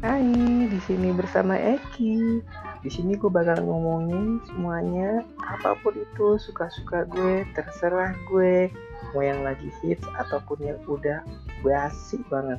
Hai, di sini bersama Eki. Di sini gue bakal ngomongin semuanya, apa pun itu suka-suka gue, terserah gue, mau yang lagi hits ataupun yang udah basi banget.